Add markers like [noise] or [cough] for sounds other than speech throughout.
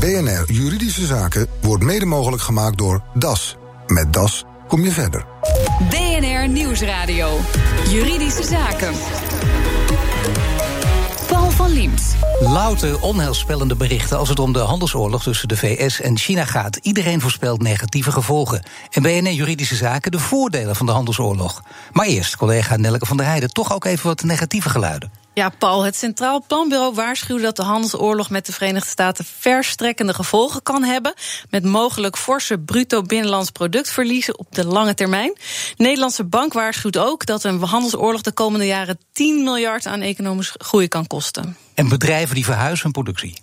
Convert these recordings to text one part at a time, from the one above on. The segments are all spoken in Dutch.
BNR Juridische Zaken wordt mede mogelijk gemaakt door DAS. Met DAS kom je verder. BNR Nieuwsradio. Juridische Zaken. Paul van Liemt. Louter onheilspellende berichten als het om de handelsoorlog tussen de VS en China gaat. Iedereen voorspelt negatieve gevolgen. En BNR Juridische Zaken de voordelen van de handelsoorlog. Maar eerst, collega Nelke van der Heijden, toch ook even wat negatieve geluiden. Ja, Paul, het Centraal Planbureau waarschuwde dat de handelsoorlog met de Verenigde Staten verstrekkende gevolgen kan hebben. Met mogelijk forse bruto binnenlands productverliezen op de lange termijn. Nederlandse Bank waarschuwt ook dat een handelsoorlog de komende jaren 10 miljard aan economische groei kan kosten. En bedrijven die verhuizen hun productie.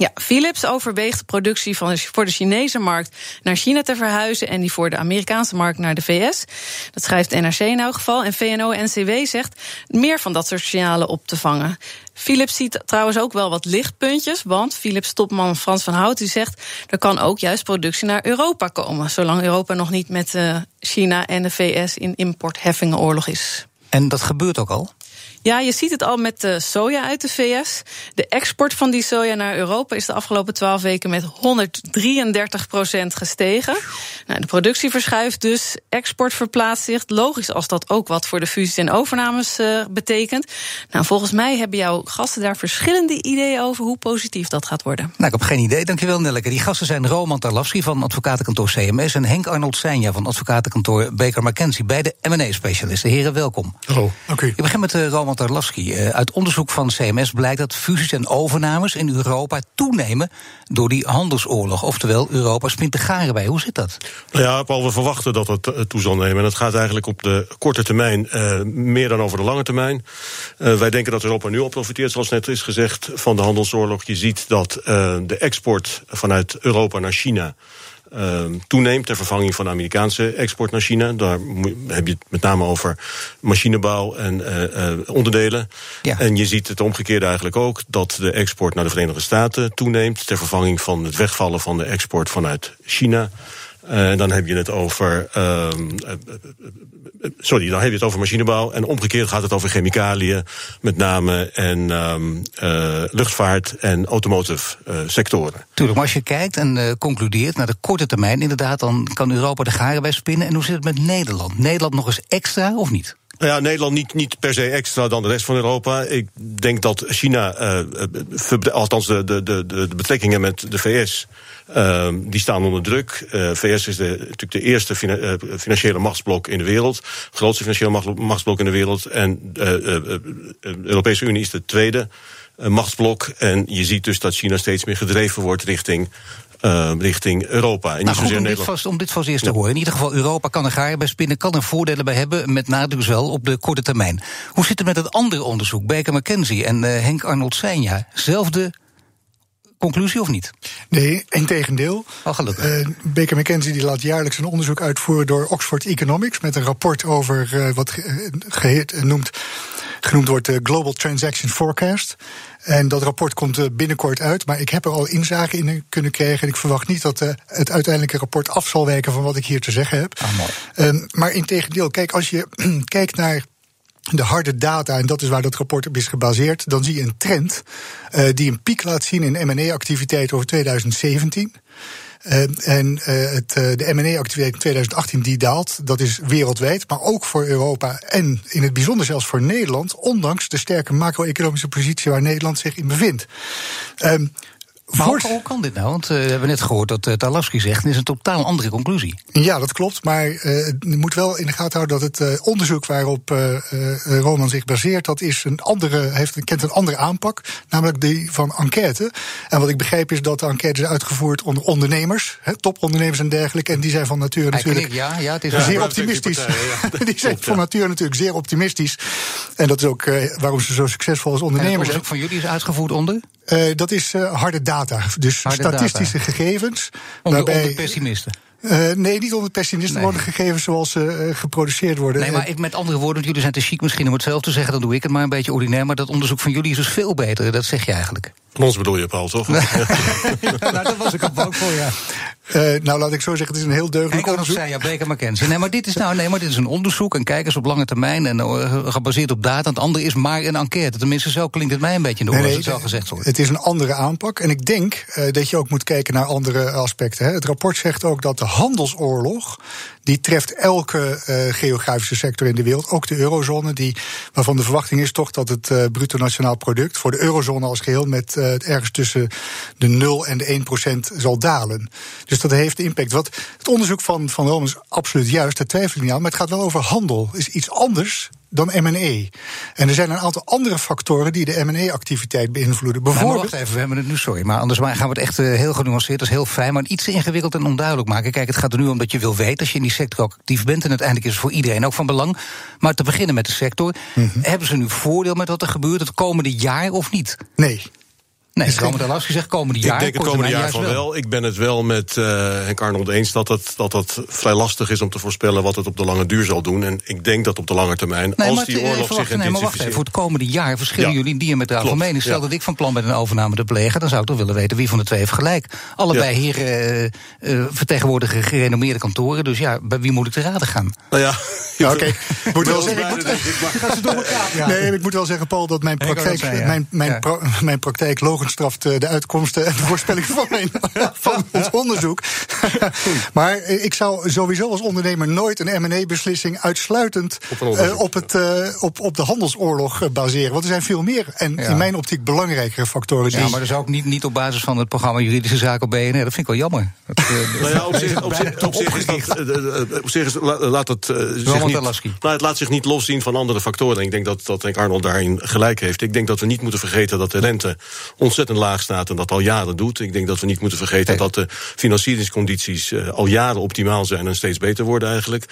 Ja, Philips overweegt de productie van voor de Chinese markt naar China te verhuizen en die voor de Amerikaanse markt naar de VS. Dat schrijft NRC in elk geval. En VNO-NCW zegt meer van dat soort signalen op te vangen. Philips ziet trouwens ook wel wat lichtpuntjes, want Philips topman Frans van Hout die zegt er kan ook juist productie naar Europa komen, zolang Europa nog niet met uh, China en de VS in importheffingenoorlog is. En dat gebeurt ook al? Ja, je ziet het al met de soja uit de VS. De export van die soja naar Europa is de afgelopen twaalf weken met 133% gestegen. Nou, de productie verschuift dus, export verplaatst zich. Logisch als dat ook wat voor de fusies en overnames uh, betekent. Nou, volgens mij hebben jouw gasten daar verschillende ideeën over hoe positief dat gaat worden. Nou, ik heb geen idee. Dankjewel, Nelleke. Die gasten zijn Roman Tarlavski van advocatenkantoor CMS en Henk Arnold Seinja van advocatenkantoor Baker McKenzie. Beide M&A-specialisten. Heren, welkom. Hallo, oké. Ik begin met uh, Roman Uh, uit onderzoek van CMS blijkt dat fusies en overnames in Europa toenemen door die handelsoorlog. Oftewel, Europa spint de garen bij. Hoe zit dat? Nou ja, we verwachten dat het uh, toe zal nemen. En het gaat eigenlijk op de korte termijn uh, meer dan over de lange termijn. Wij denken dat Europa nu op profiteert, zoals net is gezegd, van de handelsoorlog. Je ziet dat de export vanuit Europa naar China. Uh, toeneemt ter vervanging van de Amerikaanse export naar China. Daar heb je het met name over machinebouw en uh, uh, onderdelen. Ja. En je ziet het omgekeerde eigenlijk ook, dat de export naar de Verenigde Staten toeneemt ter vervanging van het wegvallen van de export vanuit China. En dan heb je het over. Uh, sorry, dan heb je het over machinebouw. En omgekeerd gaat het over chemicaliën, met name. En um, uh, luchtvaart en automotive uh, sectoren. Tuurlijk, maar als je kijkt en uh, concludeert naar de korte termijn, inderdaad, dan kan Europa de garen bij spinnen. En hoe zit het met Nederland? Nederland nog eens extra of niet? Ja, Nederland niet, niet per se extra dan de rest van Europa. Ik denk dat China, uh, althans de, de, de, de betrekkingen met de VS, uh, die staan onder druk. Uh, VS is de, natuurlijk de eerste uh, financiële machtsblok in de wereld. Grootste financiële machtsblok in de wereld. En de Europese Unie is de tweede machtsblok. En je ziet dus dat China steeds meer gedreven wordt richting uh, richting Europa. En nou, niet goed, om, dit vast, om dit vast eerst te horen. In ieder geval, Europa kan er garen bij spinnen, kan er voordelen bij hebben, met nadruk wel op de korte termijn. Hoe zit het met het andere onderzoek, Baker McKenzie en uh, Henk Arnold Seinja? Zelfde conclusie of niet? Nee, integendeel. Oh, gelukkig. Uh, Baker McKenzie die laat jaarlijks een onderzoek uitvoeren door Oxford Economics met een rapport over uh, wat ge noemt, genoemd wordt de Global Transaction Forecast. En dat rapport komt binnenkort uit, maar ik heb er al inzage in kunnen krijgen. En ik verwacht niet dat het uiteindelijke rapport af zal wijken van wat ik hier te zeggen heb. Ah, mooi. Um, maar in tegendeel, kijk, als je [clears throat] kijkt naar de harde data, en dat is waar dat rapport op is gebaseerd, dan zie je een trend uh, die een piek laat zien in M&A-activiteit over 2017. Uh, en uh, het, de M&A-activiteit in 2018 die daalt, dat is wereldwijd, maar ook voor Europa en in het bijzonder zelfs voor Nederland, ondanks de sterke macro-economische positie waar Nederland zich in bevindt. Maar hoe, kan dit nou? Want uh, we hebben net gehoord dat uh, zegt... het is een totaal andere conclusie. Ja, dat klopt. Maar uh, je moet wel in de gaten houden... dat het onderzoek waarop Roman zich baseert... dat is een andere, heeft, kent een andere aanpak. Namelijk die van enquête. En wat ik begrijp is dat de enquête is uitgevoerd onder ondernemers. Hè, topondernemers en dergelijke. En die zijn van nature natuurlijk ja, ja, het is zeer optimistisch. [laughs] Partij, ja. die zijn van nature natuurlijk zeer optimistisch. En dat is ook waarom ze zo succesvol als ondernemers zijn. En het onderzoek van jullie is uitgevoerd onder? Uh, dat is uh, harde data, dus harde statistische data. gegevens. Onder, waarbij, onder pessimisten? Uh, nee, niet onder pessimisten nee. worden gegevens zoals ze geproduceerd worden. Nee, maar ik, met andere woorden, jullie zijn te chic misschien om het zelf te zeggen, dan doe ik het maar een beetje ordinair. Maar dat onderzoek van jullie is dus veel beter, dat zeg je eigenlijk. Ons bedoel je, Paul, toch? [laughs] nou, dat was ik op ook voor, ja. Nou, laat ik zo zeggen, het is een heel deugdelijk Henk onderzoek. zei ja, Baker McKenzie. Nee, maar dit is nou, nee, maar dit is een onderzoek en kijkers op lange termijn en uh, gebaseerd op data. Het andere is maar een enquête. Tenminste, zo klinkt het mij een beetje in de oren, nee, nee, als het zo gezegd wordt. Het is een andere aanpak. En ik denk uh, dat je ook moet kijken naar andere aspecten. Hè. Het rapport zegt ook dat de handelsoorlog die treft elke uh, geografische sector in de wereld, ook de eurozone, die, waarvan de verwachting is toch dat het uh, bruto nationaal product voor de eurozone als geheel met uh, ergens tussen de 0 en de 1 procent zal dalen. Dus dat heeft impact. Wat, het onderzoek van, van is absoluut juist, daar twijfel ik niet aan, maar het gaat wel over handel. is iets anders dan M&E. En er zijn een aantal andere factoren die de M&E-activiteit beïnvloeden. Bijvoorbeeld... Nou, wacht even, we hebben het nu, sorry, maar anders gaan we het echt uh, heel genuanceerd, dat is heel fijn, maar iets ingewikkeld en onduidelijk maken. Kijk, het gaat er nu om dat je wil weten, als je in die sector ook actief bent, en uiteindelijk is het voor iedereen ook van belang. Maar te beginnen met de sector, mm -hmm. hebben ze nu voordeel met wat er gebeurt het komende jaar of niet? Nee. Nee, Roman Dalasky zegt komende jaar. Ik denk het komende jaar van wel. wel. Ik ben het wel met uh, Henk Arnold eens dat het, dat het vrij lastig is om te voorspellen wat het op de lange duur zal doen. En ik denk dat op de lange termijn, nee, als die oorlog wacht, zich nee, maar wacht even, voor het komende jaar verschillen ja. jullie diametraal van mening. Stel ja. dat ik van plan ben een overname te plegen, dan zou ik toch willen weten wie van de twee heeft gelijk. Allebei ja. heren uh, uh, vertegenwoordigen gerenommeerde kantoren, dus ja, bij wie moet ik te raden gaan? Nou ja, ja oké. Okay. [laughs] Ik moet wel zeggen, ik moet, nee, ik moet wel zeggen, Paul, dat mijn praktijk, mijn, mijn, mijn praktijk logenstraft de uitkomsten en de voorspelling [laughs] van, mijn, van ons onderzoek. [laughs] maar ik zou sowieso als ondernemer nooit een M&A-beslissing uitsluitend op, uh, op, het, uh, op, op de handelsoorlog baseren. Want er zijn veel meer en ja. in mijn optiek belangrijkere factoren. Ja, maar dat is ook niet, niet op basis van het programma Juridische Zaken op BNR. Dat vind ik wel jammer. Dat, [laughs] nou ja, op zich, op zich, op zich is dat, op zich is, laat het zich niet, nou, het laat zich niet loszien van andere factoren. Ik denk dat, dat Henk Arnold daarin gelijk heeft. Ik denk dat we niet moeten vergeten dat de rente ontzettend laag staat en dat al jaren doet. Ik denk dat we niet moeten vergeten nee. dat de financieringscondities uh, al jaren optimaal zijn en steeds beter worden eigenlijk.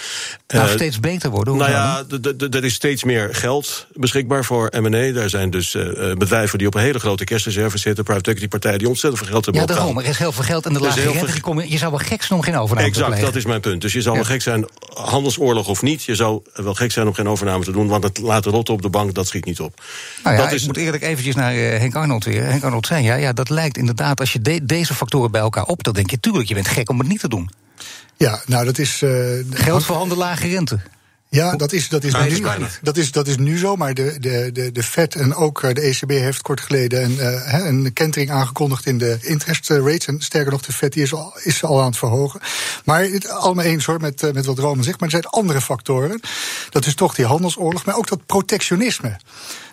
Nou, uh, steeds beter worden? Hoe nou ja, er is steeds meer geld beschikbaar voor M&A. Daar zijn dus uh, bedrijven die op een hele grote kerstreserve zitten, private equity partijen die ontzettend veel geld hebben Ja, daarom, er is heel veel geld en de lage rente. Je zou wel gek zijn om geen overname exact, te plegen. dat is mijn punt. Dus je zou ja. wel gek zijn, handelsoorlog of niet, je zou wel gek zijn om geen overname te doen, want het laten rotten op de bank, dat schiet niet op. Nou ja, dat ik is... moet eerlijk eventjes naar Henk Arnold weer. Henk Arnold zei, ja, ja, dat lijkt inderdaad, als je de, deze factoren bij elkaar op, dan denk je, tuurlijk, je bent gek om het niet te doen. Ja, nou dat is. Uh, Geld voor handen lage rente. Ja, dat is, dat, is nu, dat, is, dat is nu zo, maar de, de, de, de Fed en ook de ECB heeft kort geleden een, uh, een kentering aangekondigd in de interest rates. En sterker nog, de Fed die is, al, is al aan het verhogen. Maar het allemaal eens hoor, met, met wat Roman zegt. Maar er zijn andere factoren. Dat is toch die handelsoorlog, maar ook dat protectionisme.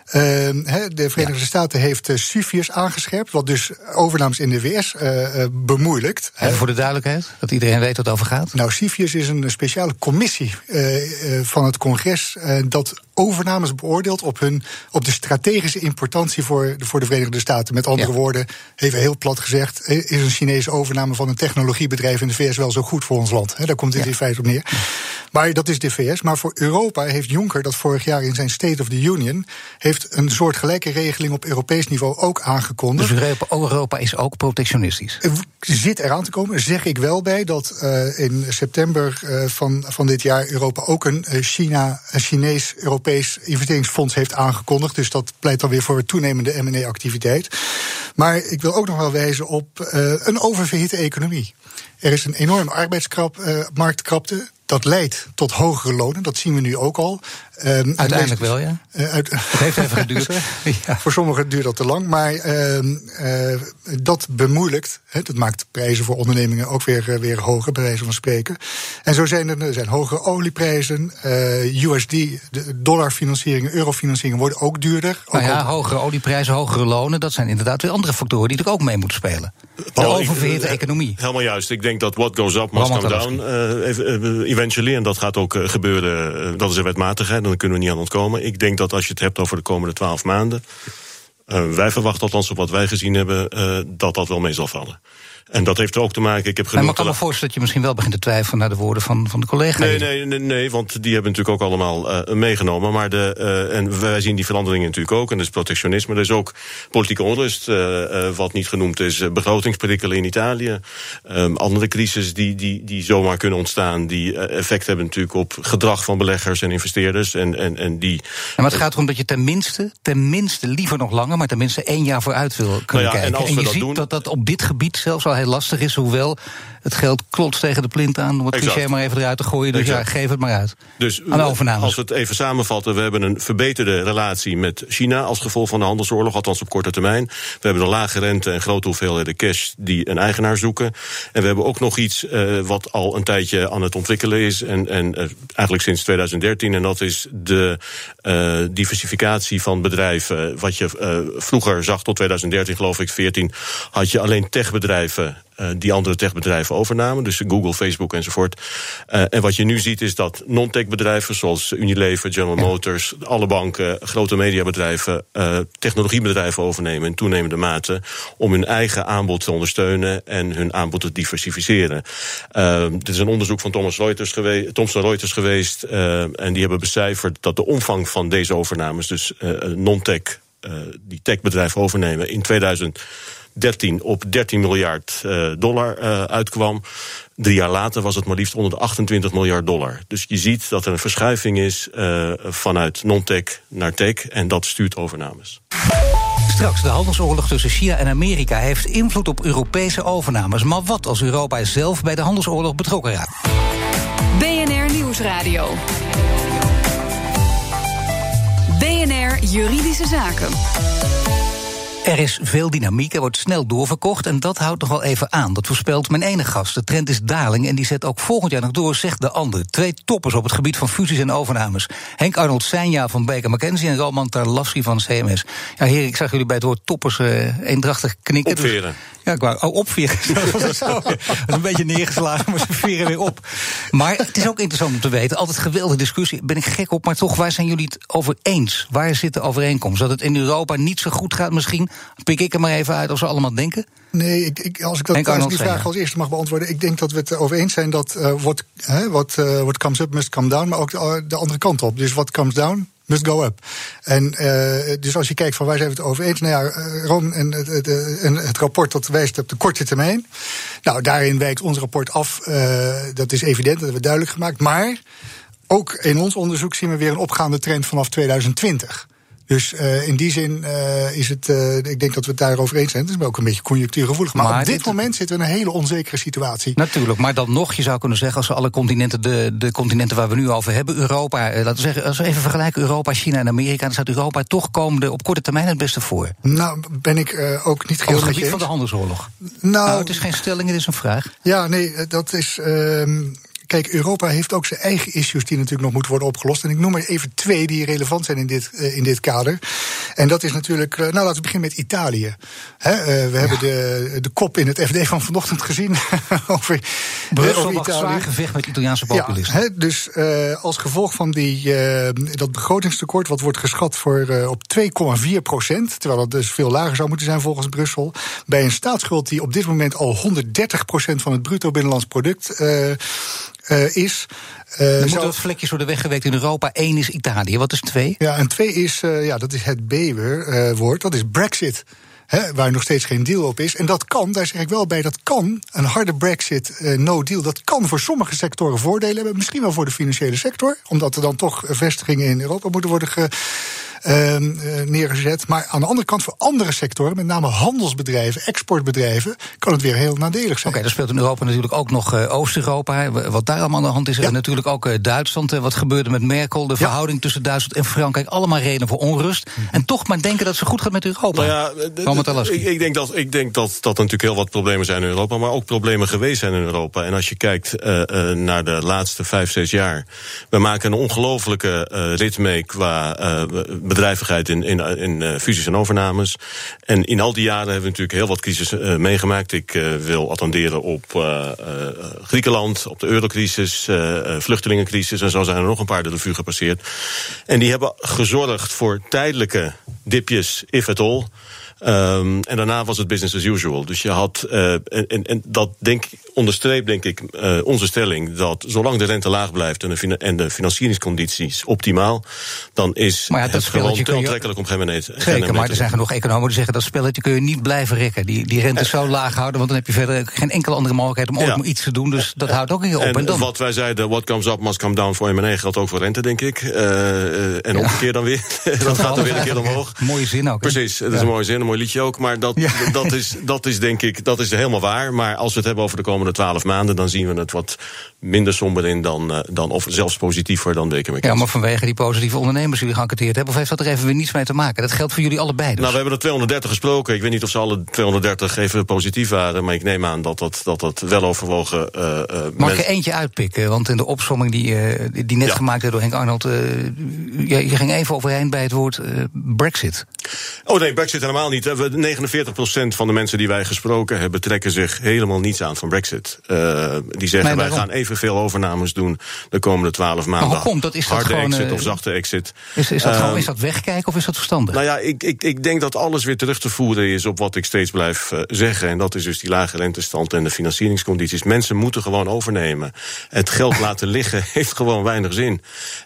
Uh, de Verenigde ja. Staten heeft uh, CFIUS aangescherpt, wat dus overnames in de VS uh, uh, bemoeilijkt. Even voor de duidelijkheid, dat iedereen weet wat het over gaat. Nou, CFIUS is een speciale commissie van het congres dat overnames beoordeelt op, hun, op de strategische importantie voor de, voor de Verenigde Staten. Met andere ja. woorden, even heel plat gezegd, is een Chinese overname van een technologiebedrijf in de VS wel zo goed voor ons land? He, daar komt het ja. in feite op neer. Maar dat is de VS. Maar voor Europa heeft Juncker dat vorig jaar in zijn State of the Union heeft een soortgelijke regeling op Europees niveau ook aangekondigd. Dus Europa, Europa is ook protectionistisch? Zit eraan te komen, zeg ik wel bij dat uh, in september uh, van, van dit jaar Europa ook een China, een Chinees Europees investeringsfonds heeft aangekondigd. Dus dat pleit dan weer voor toenemende M&A-activiteit. Maar ik wil ook nog wel wijzen op een oververhitte economie. Er is een enorme arbeidsmarktkrapte. Dat leidt tot hogere lonen, dat zien we nu ook al. Um, Uiteindelijk wel, ja. Uh, uit, het heeft even geduurd. [laughs] ja. Voor sommigen duurt dat te lang, maar uh, uh, dat bemoeilijkt. He, dat maakt prijzen voor ondernemingen ook weer, weer hoger, bij wijze van spreken. En zo zijn er, er zijn hogere olieprijzen, USD, de dollarfinancieringen, eurofinancieringen worden ook duurder. Ook nou ja, hogere olieprijzen, hogere lonen, dat zijn inderdaad weer andere factoren die er ook mee moeten spelen. De oververhitte economie. Helemaal juist. Ik denk dat what goes up must come down, eventually. En dat gaat ook gebeuren. dat is een wetmatigheid dan kunnen we niet aan ontkomen. Ik denk dat als je het hebt over de komende twaalf maanden. Uh, wij verwachten althans op wat wij gezien hebben, uh, dat dat wel mee zal vallen. En dat heeft er ook te maken. Ik heb nee, maar ik kan me voorstellen dat je misschien wel begint te twijfelen naar de woorden van, van de collega. Nee, nee, nee, nee, want die hebben natuurlijk ook allemaal uh, meegenomen. Maar de, uh, en wij zien die veranderingen natuurlijk ook. En dat is protectionisme. Er is ook politieke onrust. Uh, wat niet genoemd is, begrotingsprikkelen in Italië. Um, andere crisis die, die, die zomaar kunnen ontstaan. Die effect hebben natuurlijk op gedrag van beleggers en investeerders. En, en, en die, ja, maar het gaat erom dat je tenminste, tenminste liever nog langer, maar tenminste één jaar vooruit wil kunnen nou ja, kijken. En, als en je dat ziet doen, dat dat op dit gebied zelfs al wel heel lastig is, hoewel het geld klopt tegen de plint aan, om het Exact. cliché maar even eruit te gooien. Dus Exact. ja, geef het maar uit. Dus Aan overnames. als we het even samenvatten, we hebben een verbeterde relatie met China als gevolg van de handelsoorlog, althans op korte termijn. We hebben een lage rente en grote hoeveelheden cash die een eigenaar zoeken. En we hebben ook nog iets eh, wat al een tijdje aan het ontwikkelen is, en, en eh, eigenlijk sinds 2013, en dat is de eh, diversificatie van bedrijven. Wat je vroeger zag tot 2013, geloof ik, 14, had je alleen techbedrijven die andere techbedrijven overnamen. Dus Google, Facebook enzovoort. Eh, en wat je nu ziet is dat non-tech bedrijven zoals Unilever, General Motors, alle banken, grote mediabedrijven, eh, technologiebedrijven overnemen in toenemende mate om hun eigen aanbod te ondersteunen en hun aanbod te diversificeren. Eh, dit is een onderzoek van Thomas Reuters gewe Thomson Reuters geweest eh, en die hebben becijferd dat de omvang van deze overnames, dus eh, non-tech, eh, die techbedrijven overnemen in 2013 op 13 miljard eh, dollar eh, uitkwam. Drie jaar later was het maar liefst onder de 28 miljard dollar. Dus je ziet dat er een verschuiving is eh, vanuit non-tech naar tech. En dat stuurt overnames. Straks, de handelsoorlog tussen China en Amerika heeft invloed op Europese overnames. Maar wat als Europa zelf bij de handelsoorlog betrokken raakt? BNR Nieuwsradio. BNR Juridische Zaken. Er is veel dynamiek, er wordt snel doorverkocht en dat houdt nog wel even aan. Dat voorspelt mijn ene gast. De trend is daling en die zet ook volgend jaar nog door, zegt de ander. Twee toppers op het gebied van fusies en overnames. Henk Arnold Seinja van Baker McKenzie en Roman Tarlavski van CMS. Ja, heren, ik zag jullie bij het woord toppers eh, eendrachtig knikken. Dus-. Ja, ik wou, oh, opveren. [laughs] [laughs] dat, is een beetje neergeslagen, maar ze veren weer op. Maar het is ook interessant om te weten. Altijd geweldige discussie, ben ik gek op. Maar toch, waar zijn jullie het over eens? Waar zit de overeenkomst? Dat het in Europa niet zo goed gaat misschien? Pik ik er maar even uit of ze allemaal denken? Nee, ik, ik, als ik, dat, als ik die vraag als eerste mag beantwoorden. Ik denk dat we het erover eens zijn dat eh, wat hè, wat eh, what comes up must come down. Maar ook de, de andere kant op. Dus what comes down must go up. En eh, dus als je kijkt van waar zijn we het over eens. Nou ja, eh, Ron en het, het, eh, en het rapport dat wijst op de korte termijn. Nou, daarin wijkt ons rapport af. eh, dat is evident, dat hebben we duidelijk gemaakt. Maar ook in ons onderzoek zien we weer een opgaande trend vanaf 2020. Dus eh, in die zin eh, is het, eh, ik denk dat we het daarover eens zijn. Het is ook een beetje conjunctuurgevoelig. Maar, Maar op dit dit- moment zitten we in een hele onzekere situatie. Natuurlijk, maar dan nog, je zou kunnen zeggen, als we alle continenten, de, de continenten waar we nu over hebben, Europa, laten we zeggen, als we even vergelijken Europa, China en Amerika, dan staat Europa toch komende op korte termijn het beste voor. Nou, ben ik ook niet Op geheel het met gebied van de handelsoorlog. Nou, Nou, het is geen stelling, het is een vraag. Ja, nee, dat is. Kijk, Europa heeft ook zijn eigen issues die natuurlijk nog moeten worden opgelost. En ik noem er even twee die relevant zijn in dit, eh, in dit kader. En dat is natuurlijk. eh, nou, laten we beginnen met Italië. Eh, we hebben de, de kop in het FD van vanochtend gezien. [laughs] over, Brussel over mag zwaar gevecht met Italiaanse Ja, populisten. hè, dus als gevolg van die, dat begrotingstekort, wat wordt geschat voor, op 2,4 procent, terwijl dat dus veel lager zou moeten zijn volgens Brussel, bij een staatsschuld die op dit moment al 130 procent van het bruto binnenlands product eh, is. eh, er moeten wat vlekjes worden weggewerkt in Europa. Eén is Italië. Wat is twee? ja, en twee is, eh, ja, dat is het B-woord, dat is Brexit. Hè, waar nog steeds geen deal op is. En dat kan, daar zeg ik wel bij, dat kan, een harde Brexit, no deal, dat kan voor sommige sectoren voordelen hebben. Misschien wel voor de financiële sector, omdat er dan toch vestigingen in Europa moeten worden ge, ehm, eh, neergezet. Maar aan de andere kant, voor andere sectoren, met name handelsbedrijven, exportbedrijven, kan het weer heel nadelig zijn. Oké, er speelt in Europa natuurlijk ook nog eh, Oost-Europa. Wat daar allemaal aan de hand is. Ja. En natuurlijk ook eh, Duitsland. Wat gebeurde met Merkel. De verhouding tussen Duitsland en Frankrijk. Allemaal redenen voor onrust. En toch maar denken dat ze goed gaat met Europa. Nou ja, ik, ik denk, dat, ik denk dat, dat er natuurlijk heel wat problemen zijn in Europa, maar ook problemen geweest zijn in Europa. En als je kijkt eh, eh, naar de laatste vijf, zes jaar, we maken een ongelofelijke eh, rit mee qua eh, bedrijvigheid in, in, in eh, fusies en overnames. En in al die jaren hebben we natuurlijk heel wat crisis eh, meegemaakt. Ik eh, wil attenderen op Griekenland, op de eurocrisis, vluchtelingencrisis en zo zijn er nog een paar de revue gepasseerd. En die hebben gezorgd voor tijdelijke dipjes, if at all. Ehm, en daarna was het business as usual. Dus je had, eh, en, en, en dat denk, onderstreept denk ik eh, onze stelling dat zolang de rente laag blijft en de, en de financieringscondities optimaal, dan is ja, het gewoon te aantrekkelijk om geen meneer te Zeker, maar er zijn genoeg economen die zeggen dat spelletje kun je niet blijven rekken. Die, die rente zo laag houden, want dan heb je verder geen enkele andere mogelijkheid om Ja. iets te doen. Dus dat houdt ook keer op. En, En dan, wat wij zeiden, what comes up must come down voor M&A geldt ook voor rente, denk ik. Eh, en omgekeerd dan weer. [laughs] dat gaat er weer een keer omhoog. Mooie zin ook. hè? Precies, dat is Ja. een mooie zin. Een mooi liedje ook. Maar dat, [laughs] dat, is, dat is denk ik dat is helemaal waar. Maar als we het hebben over de komende twaalf maanden, dan zien we het wat minder somber in dan, uh, dan of zelfs positiever dan Baker Ja, maar vanwege die positieve ondernemers die jullie geënquêteerd hebben, of heeft dat er even weer niets mee te maken? Dat geldt voor jullie allebei. Dus. Nou, we hebben er 230 gesproken. Ik weet niet of ze alle 230 even positief waren, maar ik neem aan dat dat, dat, dat wel overwogen. Uh, Mag ik er eentje uitpikken? Want in de opsomming die, die net gemaakt werd door Henk Arnold, je, je, ging even overheen bij het woord Brexit. Oh nee, Brexit helemaal niet. 49% van de mensen die wij gesproken hebben trekken zich helemaal niets aan van Brexit. die zeggen wij gaan evenveel overnames doen de komende 12 maanden. Maar hoe komt dat? Is dat Harde gewoon, exit of zachte exit. Is, is, dat gewoon, is dat wegkijken of is dat verstandig? Nou ja, ik, ik, ik denk dat alles weer terug te voeren is op wat ik steeds blijf uh, zeggen. En dat is dus die lage rentestand en de financieringscondities. Mensen moeten gewoon overnemen. Het geld [laughs] laten liggen heeft gewoon weinig zin.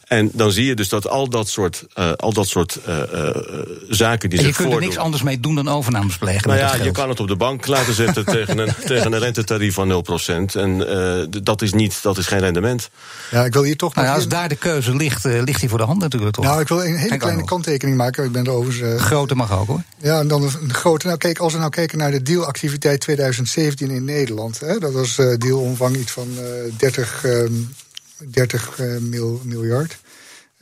En dan zie je dus dat al dat soort, uh, al dat soort uh, zaken die en zich voordoen... je kunt er niks anders mee doen dan overnames plegen Nou ja, je kan het op de bank laten zetten [laughs] tegen, een, tegen een rentetarief van 0%. En dat, is niet, dat is geen rendement. Ja, ik wil hier toch nou ja, als daar de keuze ligt, uh, ligt die voor de hand natuurlijk toch? Nou, ik wil een hele kleine kanttekening maken. Ik ben er overigens... Uh, grote mag ook hoor. Ja, en dan een grote. Nou, kijk, als we nou kijken naar de dealactiviteit 2017 in Nederland. Hè, dat was uh, dealomvang iets van 30, 30 mil, miljard.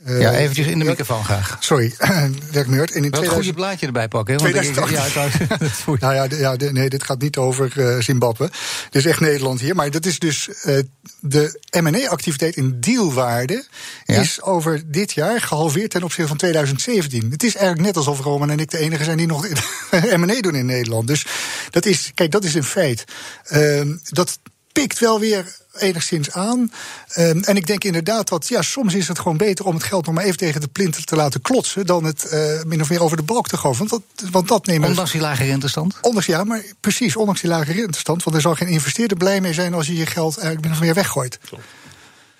Uh, ja, eventjes in de microfoon graag. Sorry, [clears throat] Dirk Meurt. En in Wel 2000... goede blaadje erbij pakken. Hè? 2008. Ja, nou ja, ja, nee, dit gaat niet over uh, Zimbabwe. Dit is echt Nederland hier. Maar dat is dus uh, de M&A-activiteit in dealwaarde... Ja? is over dit jaar gehalveerd ten opzichte van 2017. Het is eigenlijk net alsof Roman en ik de enige zijn die nog [laughs] M&A doen in Nederland. Dus dat is, kijk, dat is een feit. Uh, dat pikt wel weer enigszins aan. Um, en ik denk inderdaad dat ja, soms is het gewoon beter om het geld nog maar even tegen de plinter te laten klotsen. dan het uh, min of meer over de balk te gooien. Want dat, want dat nemen ondanks die lage rentestand? Ondanks, ja, maar precies, ondanks die lage rentestand. Want er zal geen investeerder blij mee zijn als je je geld eigenlijk min of meer weggooit. Klopt.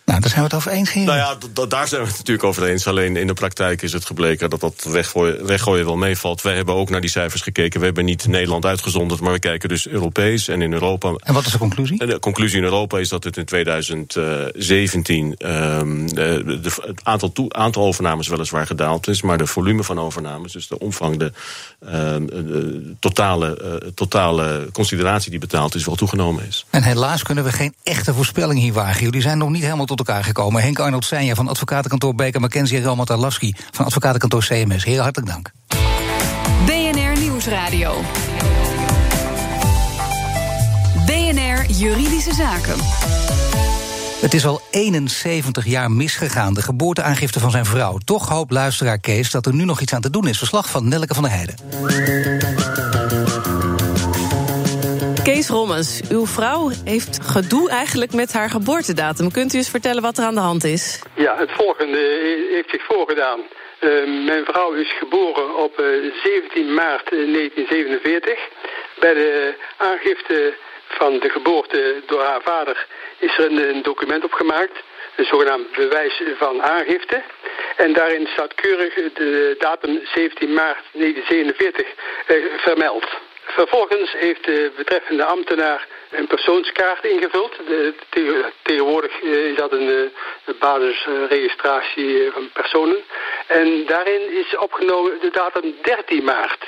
Nou, daar zijn we het over eens, Nou ja, daar zijn we het natuurlijk over eens. Alleen in de praktijk is het gebleken dat dat weggooien, weggooien wel meevalt. Wij hebben ook naar die cijfers gekeken. We hebben niet Nederland uitgezonderd, maar we kijken dus Europees en in Europa. En wat is de conclusie? De conclusie in Europa is dat het in 2017 um, de, de, het aantal, toe, aantal overnames weliswaar gedaald is, maar de volume van overnames, dus de omvang, de, um, de totale, uh, totale consideratie die betaald is, wel toegenomen is. En helaas kunnen we geen echte voorspelling hier wagen. Jullie zijn nog niet helemaal tot elkaar gekomen. Henk Arnold Seinja van advocatenkantoor Baker McKenzie en Roman van advocatenkantoor CMS. Heel hartelijk dank. BNR Nieuwsradio. BNR Juridische Zaken. Het is al 71 jaar misgegaan, de geboorteaangifte van zijn vrouw. Toch hoopt luisteraar Kees dat er nu nog iets aan te doen is. Verslag van Nelke van der Heijden. Kees Rommens, uw vrouw heeft gedoe eigenlijk met haar geboortedatum. Kunt u eens vertellen wat er aan de hand is? Ja, het volgende heeft zich voorgedaan. Uh, mijn vrouw is geboren op uh, 17 maart 1947. Bij de aangifte van de geboorte door haar vader is er een, document opgemaakt. Een zogenaamd bewijs van aangifte. En daarin staat keurig de datum 17 maart 1947 uh, vermeld. Vervolgens heeft de betreffende ambtenaar een persoonskaart ingevuld. Tegenwoordig is dat een, een basisregistratie van personen. En daarin is opgenomen de datum 13 maart.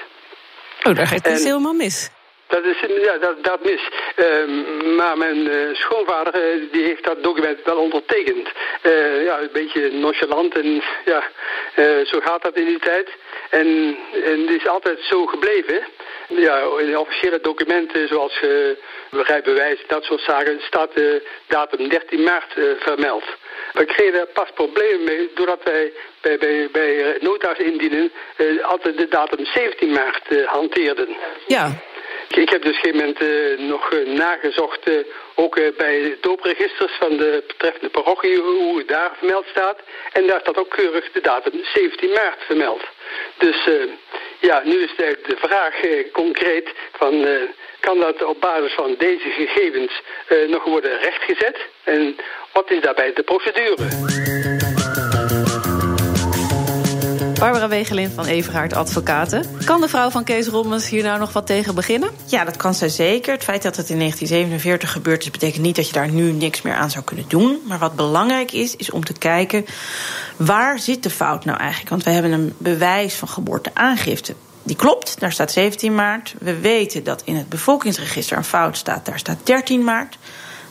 Oh, daar gaat het helemaal mis. Dat is ja, dat, dat mis. Uh, maar mijn uh, schoonvader uh, die heeft dat document wel ondertekend. Ja, een beetje nonchalant en ja, zo gaat dat in die tijd. En, en het is altijd zo gebleven. Ja, in officiële documenten zoals uh, dat soort zaken, staat de datum 13 maart uh, vermeld. We kregen daar pas problemen mee doordat wij bij, bij, bij nota's indienen uh, altijd de datum 17 maart hanteerden. Ja. Ik heb dus op een gegeven moment nog nagezocht, ook bij de doopregisters van de betreffende parochie, hoe het daar vermeld staat. En daar staat ook keurig de datum 17 maart vermeld. Dus ja, nu is de, de vraag concreet van... Kan dat op basis van deze gegevens nog worden rechtgezet? En wat is daarbij de procedure? Barbara Wegelin van Everhard Advocaten. Kan de vrouw van Kees Rommens hier nou nog wat tegen beginnen? Ja, dat kan zij zeker. Het feit dat het in 1947 gebeurd is... betekent niet dat je daar nu niks meer aan zou kunnen doen. Maar wat belangrijk is, is om te kijken... waar zit de fout nou eigenlijk? Want we hebben een bewijs van geboorteaangifte Die klopt, daar staat 17 maart. We weten dat in het bevolkingsregister een fout staat, daar staat 13 maart.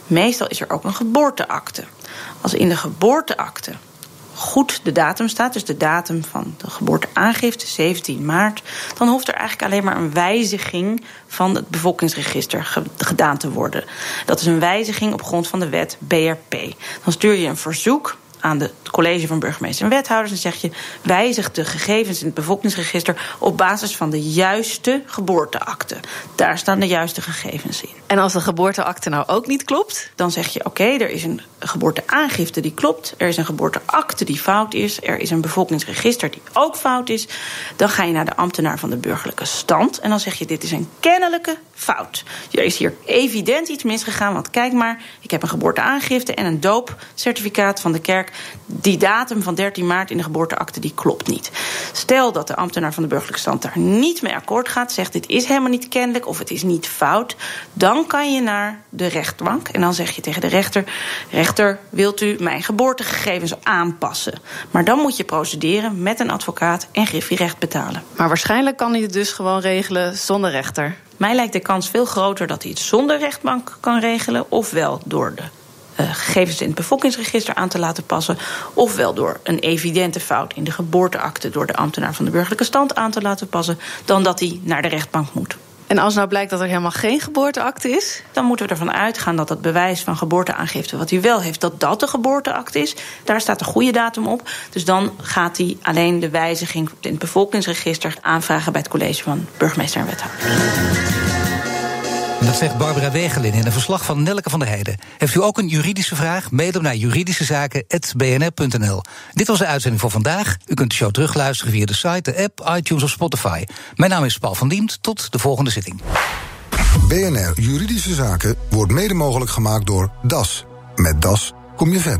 Meestal is er ook een geboorteakte. Als in de geboorteakte goed de datum staat, dus de datum van de geboorteaangifte, 17 maart, dan hoeft er eigenlijk alleen maar een wijziging van het bevolkingsregister gedaan te worden. Dat is een wijziging op grond van de wet BRP. Dan stuur je een verzoek aan het college van burgemeester en wethouders en zeg je: wijzig de gegevens in het bevolkingsregister op basis van de juiste geboorteakte. Daar staan de juiste gegevens in. En als de geboorteakte nou ook niet klopt? Dan zeg je: oké, er is een geboorteaangifte die klopt, er is een geboorteakte die fout is, er is een bevolkingsregister die ook fout is. Dan ga je naar de ambtenaar van de burgerlijke stand en dan zeg je: dit is een kennelijke fout. Er is hier evident iets misgegaan, want kijk maar, ik heb een geboorteaangifte en een doopcertificaat van de kerk. Die datum van 13 maart in de geboorteakte die klopt niet. Stel dat de ambtenaar van de burgerlijke stand daar niet mee akkoord gaat, zegt dit is helemaal niet kennelijk of het is niet fout, dan kan je naar de rechtbank en dan zeg je tegen de rechter: rechter, wilt u mijn geboortegegevens aanpassen? Maar dan moet je procederen met een advocaat en griffierecht betalen. Maar waarschijnlijk kan hij het dus gewoon regelen zonder rechter. Mij lijkt de kans veel groter dat hij het zonder rechtbank kan regelen, ofwel door de gegevens in het bevolkingsregister aan te laten passen, ofwel door een evidente fout in de geboorteakte door de ambtenaar van de burgerlijke stand aan te laten passen, dan dat hij naar de rechtbank moet. En als nou blijkt dat er helemaal geen geboorteakte is? Dan moeten we ervan uitgaan dat het bewijs van geboorteaangifte, wat hij wel heeft, dat dat de geboorteakte is. Daar staat een goede datum op. Dus dan gaat hij alleen de wijziging in het bevolkingsregister aanvragen bij het college van burgemeester en wethouder. Dat zegt Barbara Wegelin in een verslag van Nelke van der Heijden. Heeft u ook een juridische vraag? Mail naar juridischezaken.bnr.nl. Dit was de uitzending voor vandaag. U kunt de show terugluisteren via de site, de app, iTunes of Spotify. Mijn naam is Paul van Diemt. Tot de volgende zitting. BNR Juridische Zaken wordt mede mogelijk gemaakt door DAS. Met DAS kom je verder.